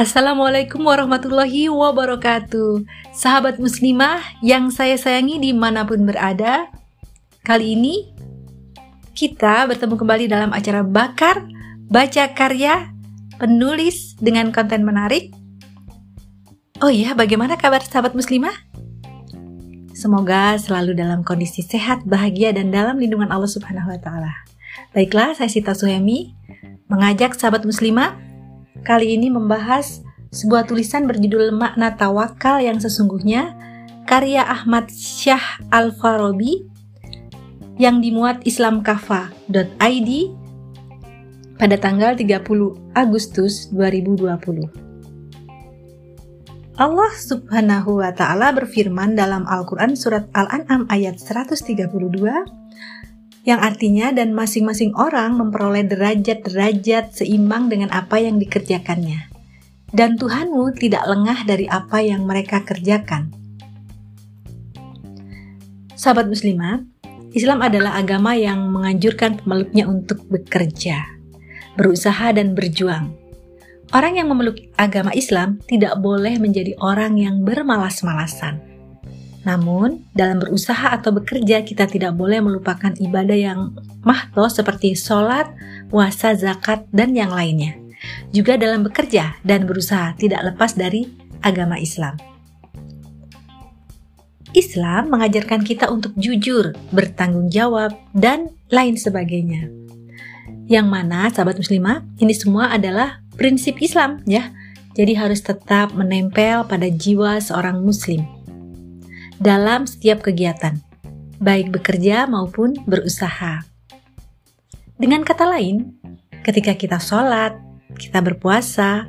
Assalamualaikum warahmatullahi wabarakatuh Sahabat muslimah yang saya sayangi di mana pun berada Kali ini kita bertemu kembali dalam acara Bakar Baca Karya Penulis dengan konten menarik Oh iya, bagaimana kabar sahabat muslimah? Semoga selalu dalam kondisi sehat, bahagia, dan dalam lindungan Allah Subhanahu wa Ta'ala. Baiklah, saya Sita Suhemi mengajak sahabat muslimah kali ini membahas sebuah tulisan berjudul Makna Tawakal yang sesungguhnya karya Ahmad Syah Al-Farabi yang dimuat islamkafa.id pada tanggal 30 Agustus 2020. Allah Subhanahu wa taala berfirman dalam Al-Qur'an surat Al-An'am ayat 132 yang artinya dan masing-masing orang memperoleh derajat-derajat seimbang dengan apa yang dikerjakannya. Dan Tuhanmu tidak lengah dari apa yang mereka kerjakan. Sahabat muslimah, Islam adalah agama yang menganjurkan pemeluknya untuk bekerja, berusaha dan berjuang. Orang yang memeluk agama Islam tidak boleh menjadi orang yang bermalas-malasan namun, dalam berusaha atau bekerja kita tidak boleh melupakan ibadah yang mahto seperti sholat, puasa, zakat, dan yang lainnya. Juga dalam bekerja dan berusaha tidak lepas dari agama Islam. Islam mengajarkan kita untuk jujur, bertanggung jawab, dan lain sebagainya. Yang mana, sahabat muslimah, ini semua adalah prinsip Islam ya. Jadi harus tetap menempel pada jiwa seorang muslim dalam setiap kegiatan, baik bekerja maupun berusaha. Dengan kata lain, ketika kita sholat, kita berpuasa,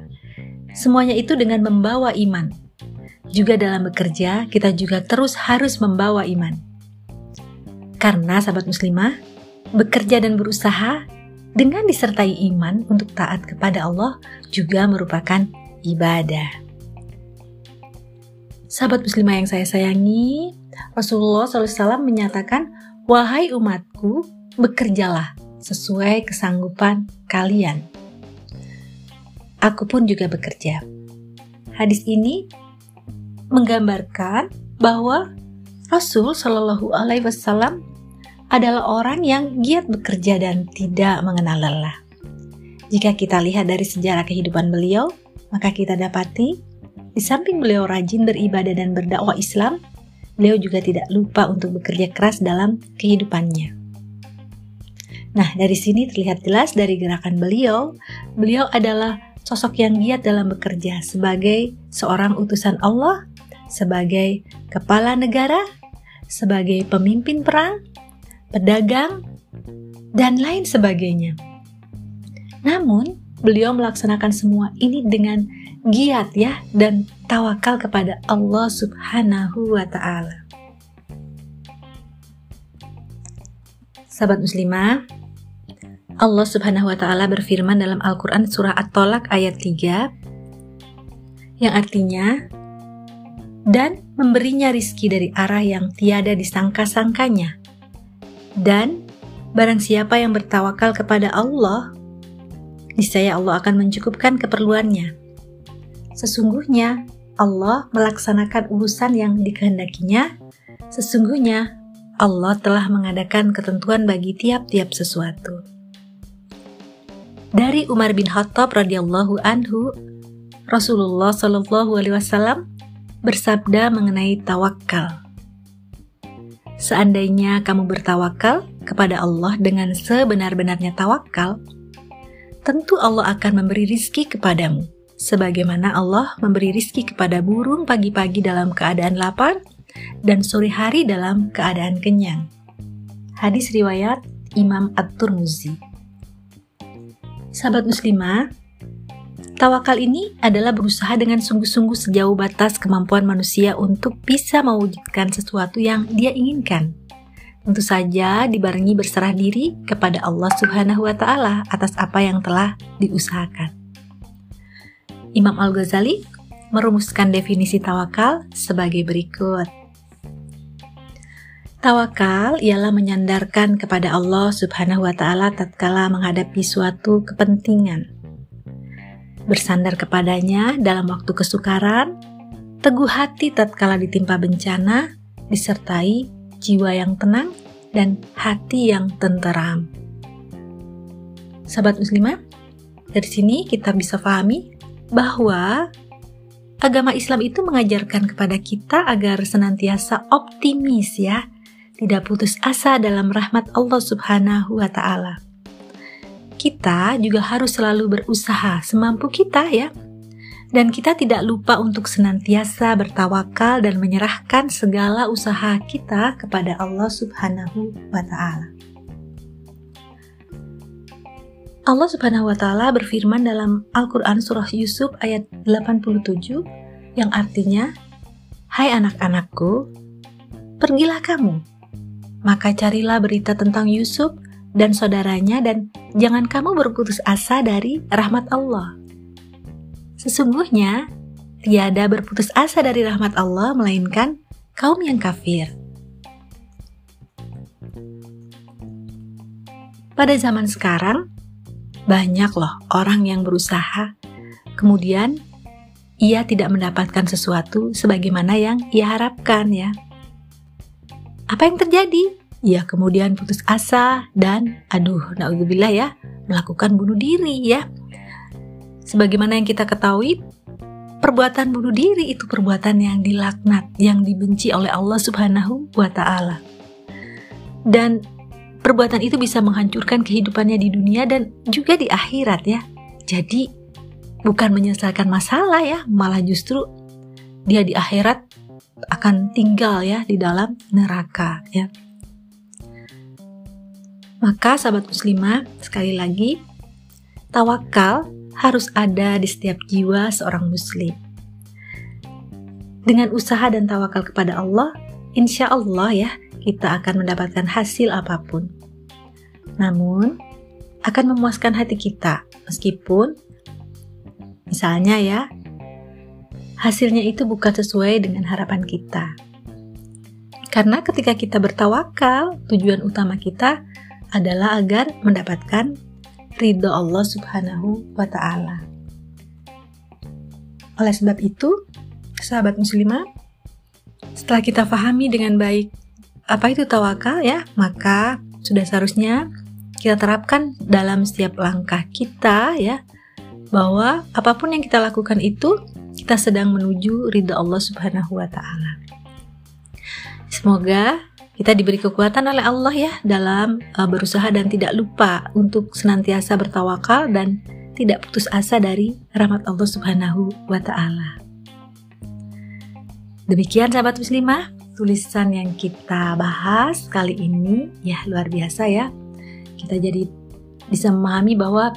semuanya itu dengan membawa iman. Juga dalam bekerja, kita juga terus harus membawa iman. Karena sahabat muslimah, bekerja dan berusaha dengan disertai iman untuk taat kepada Allah juga merupakan ibadah. Sahabat muslimah yang saya sayangi, Rasulullah SAW menyatakan, Wahai umatku, bekerjalah sesuai kesanggupan kalian. Aku pun juga bekerja. Hadis ini menggambarkan bahwa Rasul Shallallahu Alaihi Wasallam adalah orang yang giat bekerja dan tidak mengenal lelah. Jika kita lihat dari sejarah kehidupan beliau, maka kita dapati di samping beliau rajin beribadah dan berdakwah Islam, beliau juga tidak lupa untuk bekerja keras dalam kehidupannya. Nah, dari sini terlihat jelas dari gerakan beliau, beliau adalah sosok yang giat dalam bekerja sebagai seorang utusan Allah, sebagai kepala negara, sebagai pemimpin perang, pedagang, dan lain sebagainya. Namun, beliau melaksanakan semua ini dengan giat ya dan tawakal kepada Allah Subhanahu wa taala. Sahabat muslimah, Allah Subhanahu wa taala berfirman dalam Al-Qur'an surah At-Tolak ayat 3 yang artinya dan memberinya rizki dari arah yang tiada disangka-sangkanya. Dan barang siapa yang bertawakal kepada Allah, niscaya Allah akan mencukupkan keperluannya. Sesungguhnya Allah melaksanakan urusan yang dikehendakinya. Sesungguhnya Allah telah mengadakan ketentuan bagi tiap-tiap sesuatu. Dari Umar bin Khattab radhiyallahu anhu, Rasulullah shallallahu alaihi wasallam bersabda mengenai tawakal. Seandainya kamu bertawakal kepada Allah dengan sebenar-benarnya tawakal, tentu Allah akan memberi rizki kepadamu sebagaimana Allah memberi rizki kepada burung pagi-pagi dalam keadaan lapar dan sore hari dalam keadaan kenyang. Hadis riwayat Imam At-Turmuzi. Sahabat muslimah, tawakal ini adalah berusaha dengan sungguh-sungguh sejauh batas kemampuan manusia untuk bisa mewujudkan sesuatu yang dia inginkan. Tentu saja dibarengi berserah diri kepada Allah Subhanahu wa taala atas apa yang telah diusahakan. Imam Al-Ghazali merumuskan definisi tawakal sebagai berikut. Tawakal ialah menyandarkan kepada Allah Subhanahu wa taala tatkala menghadapi suatu kepentingan. bersandar kepadanya dalam waktu kesukaran, teguh hati tatkala ditimpa bencana, disertai jiwa yang tenang dan hati yang tenteram. Sahabat muslimah, dari sini kita bisa pahami bahwa agama Islam itu mengajarkan kepada kita agar senantiasa optimis ya, tidak putus asa dalam rahmat Allah Subhanahu wa taala. Kita juga harus selalu berusaha semampu kita ya. Dan kita tidak lupa untuk senantiasa bertawakal dan menyerahkan segala usaha kita kepada Allah Subhanahu wa taala. Allah Subhanahu wa taala berfirman dalam Al-Qur'an surah Yusuf ayat 87 yang artinya Hai anak-anakku, pergilah kamu. Maka carilah berita tentang Yusuf dan saudaranya dan jangan kamu berputus asa dari rahmat Allah. Sesungguhnya tiada berputus asa dari rahmat Allah melainkan kaum yang kafir. Pada zaman sekarang, banyak loh orang yang berusaha, kemudian ia tidak mendapatkan sesuatu sebagaimana yang ia harapkan ya. Apa yang terjadi? Ia kemudian putus asa dan aduh, naudzubillah ya, melakukan bunuh diri ya. Sebagaimana yang kita ketahui, perbuatan bunuh diri itu perbuatan yang dilaknat, yang dibenci oleh Allah Subhanahu wa taala. Dan perbuatan itu bisa menghancurkan kehidupannya di dunia dan juga di akhirat ya. Jadi bukan menyelesaikan masalah ya, malah justru dia di akhirat akan tinggal ya di dalam neraka ya. Maka sahabat muslimah, sekali lagi, tawakal harus ada di setiap jiwa seorang muslim. Dengan usaha dan tawakal kepada Allah, insya Allah ya, kita akan mendapatkan hasil apa pun. Namun, akan memuaskan hati kita, meskipun misalnya ya, hasilnya itu bukan sesuai dengan harapan kita. Karena ketika kita bertawakal, tujuan utama kita adalah agar mendapatkan ridho Allah Subhanahu wa Ta'ala. Oleh sebab itu, sahabat muslimah, setelah kita pahami dengan baik apa itu tawakal ya, maka sudah seharusnya kita terapkan dalam setiap langkah kita ya bahwa apa pun yang kita lakukan itu kita sedang menuju ridha Allah Subhanahu wa taala. Semoga kita diberi kekuatan oleh Allah ya dalam uh, berusaha dan tidak lupa untuk senantiasa bertawakal dan tidak putus asa dari rahmat Allah Subhanahu wa taala. Demikian sahabat muslimah, tulisan yang kita bahas kali ini ya luar biasa ya. Kita jadi bisa memahami bahwa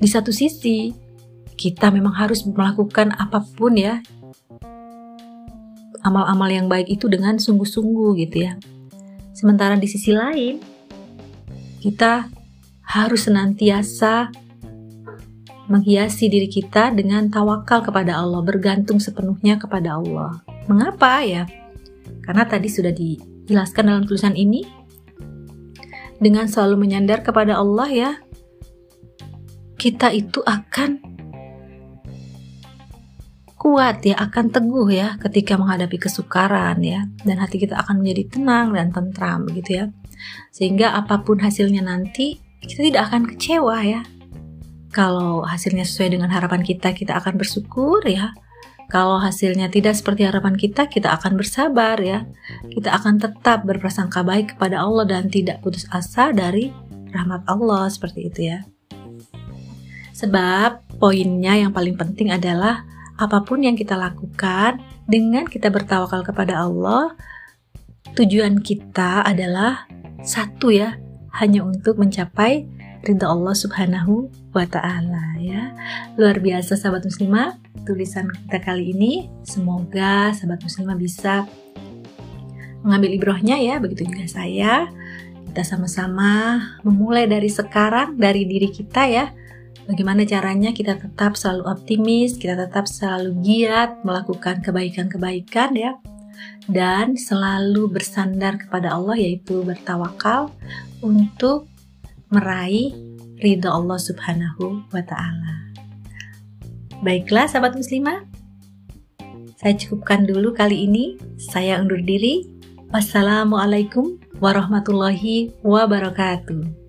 di satu sisi kita memang harus melakukan apa pun ya amal-amal yang baik itu dengan sungguh-sungguh gitu ya. Sementara di sisi lain kita harus senantiasa menghiasi diri kita dengan tawakal kepada Allah, bergantung sepenuhnya kepada Allah. Mengapa ya? Karena tadi sudah dijelaskan dalam tulisan ini, dengan selalu menyandar kepada Allah ya, kita itu akan kuat ya, akan teguh ya ketika menghadapi kesukaran ya, dan hati kita akan menjadi tenang dan tentram begitu ya. Sehingga apa pun hasilnya nanti, kita tidak akan kecewa ya. Kalau hasilnya sesuai dengan harapan kita, kita akan bersyukur ya kalau hasilnya tidak seperti harapan kita, kita akan bersabar ya. Kita akan tetap berprasangka baik kepada Allah dan tidak putus asa dari rahmat Allah seperti itu ya. Sebab poinnya yang paling penting adalah apa pun yang kita lakukan dengan kita bertawakal kepada Allah, tujuan kita adalah satu ya, hanya untuk mencapai ridha Allah Subhanahu wa taala ya. Luar biasa sahabat muslimah, tulisan kita kali ini semoga sahabat muslimah bisa mengambil ibrohnya ya, begitu juga saya. Kita sama-sama memulai dari sekarang dari diri kita ya. Bagaimana caranya kita tetap selalu optimis, kita tetap selalu giat melakukan kebaikan-kebaikan ya. Dan selalu bersandar kepada Allah yaitu bertawakal untuk meraih ridho Allah Subhanahu wa taala. Baiklah sahabat muslimah, saya cukupkan dulu kali ini. Saya undur diri. Wassalamualaikum warahmatullahi wabarakatuh.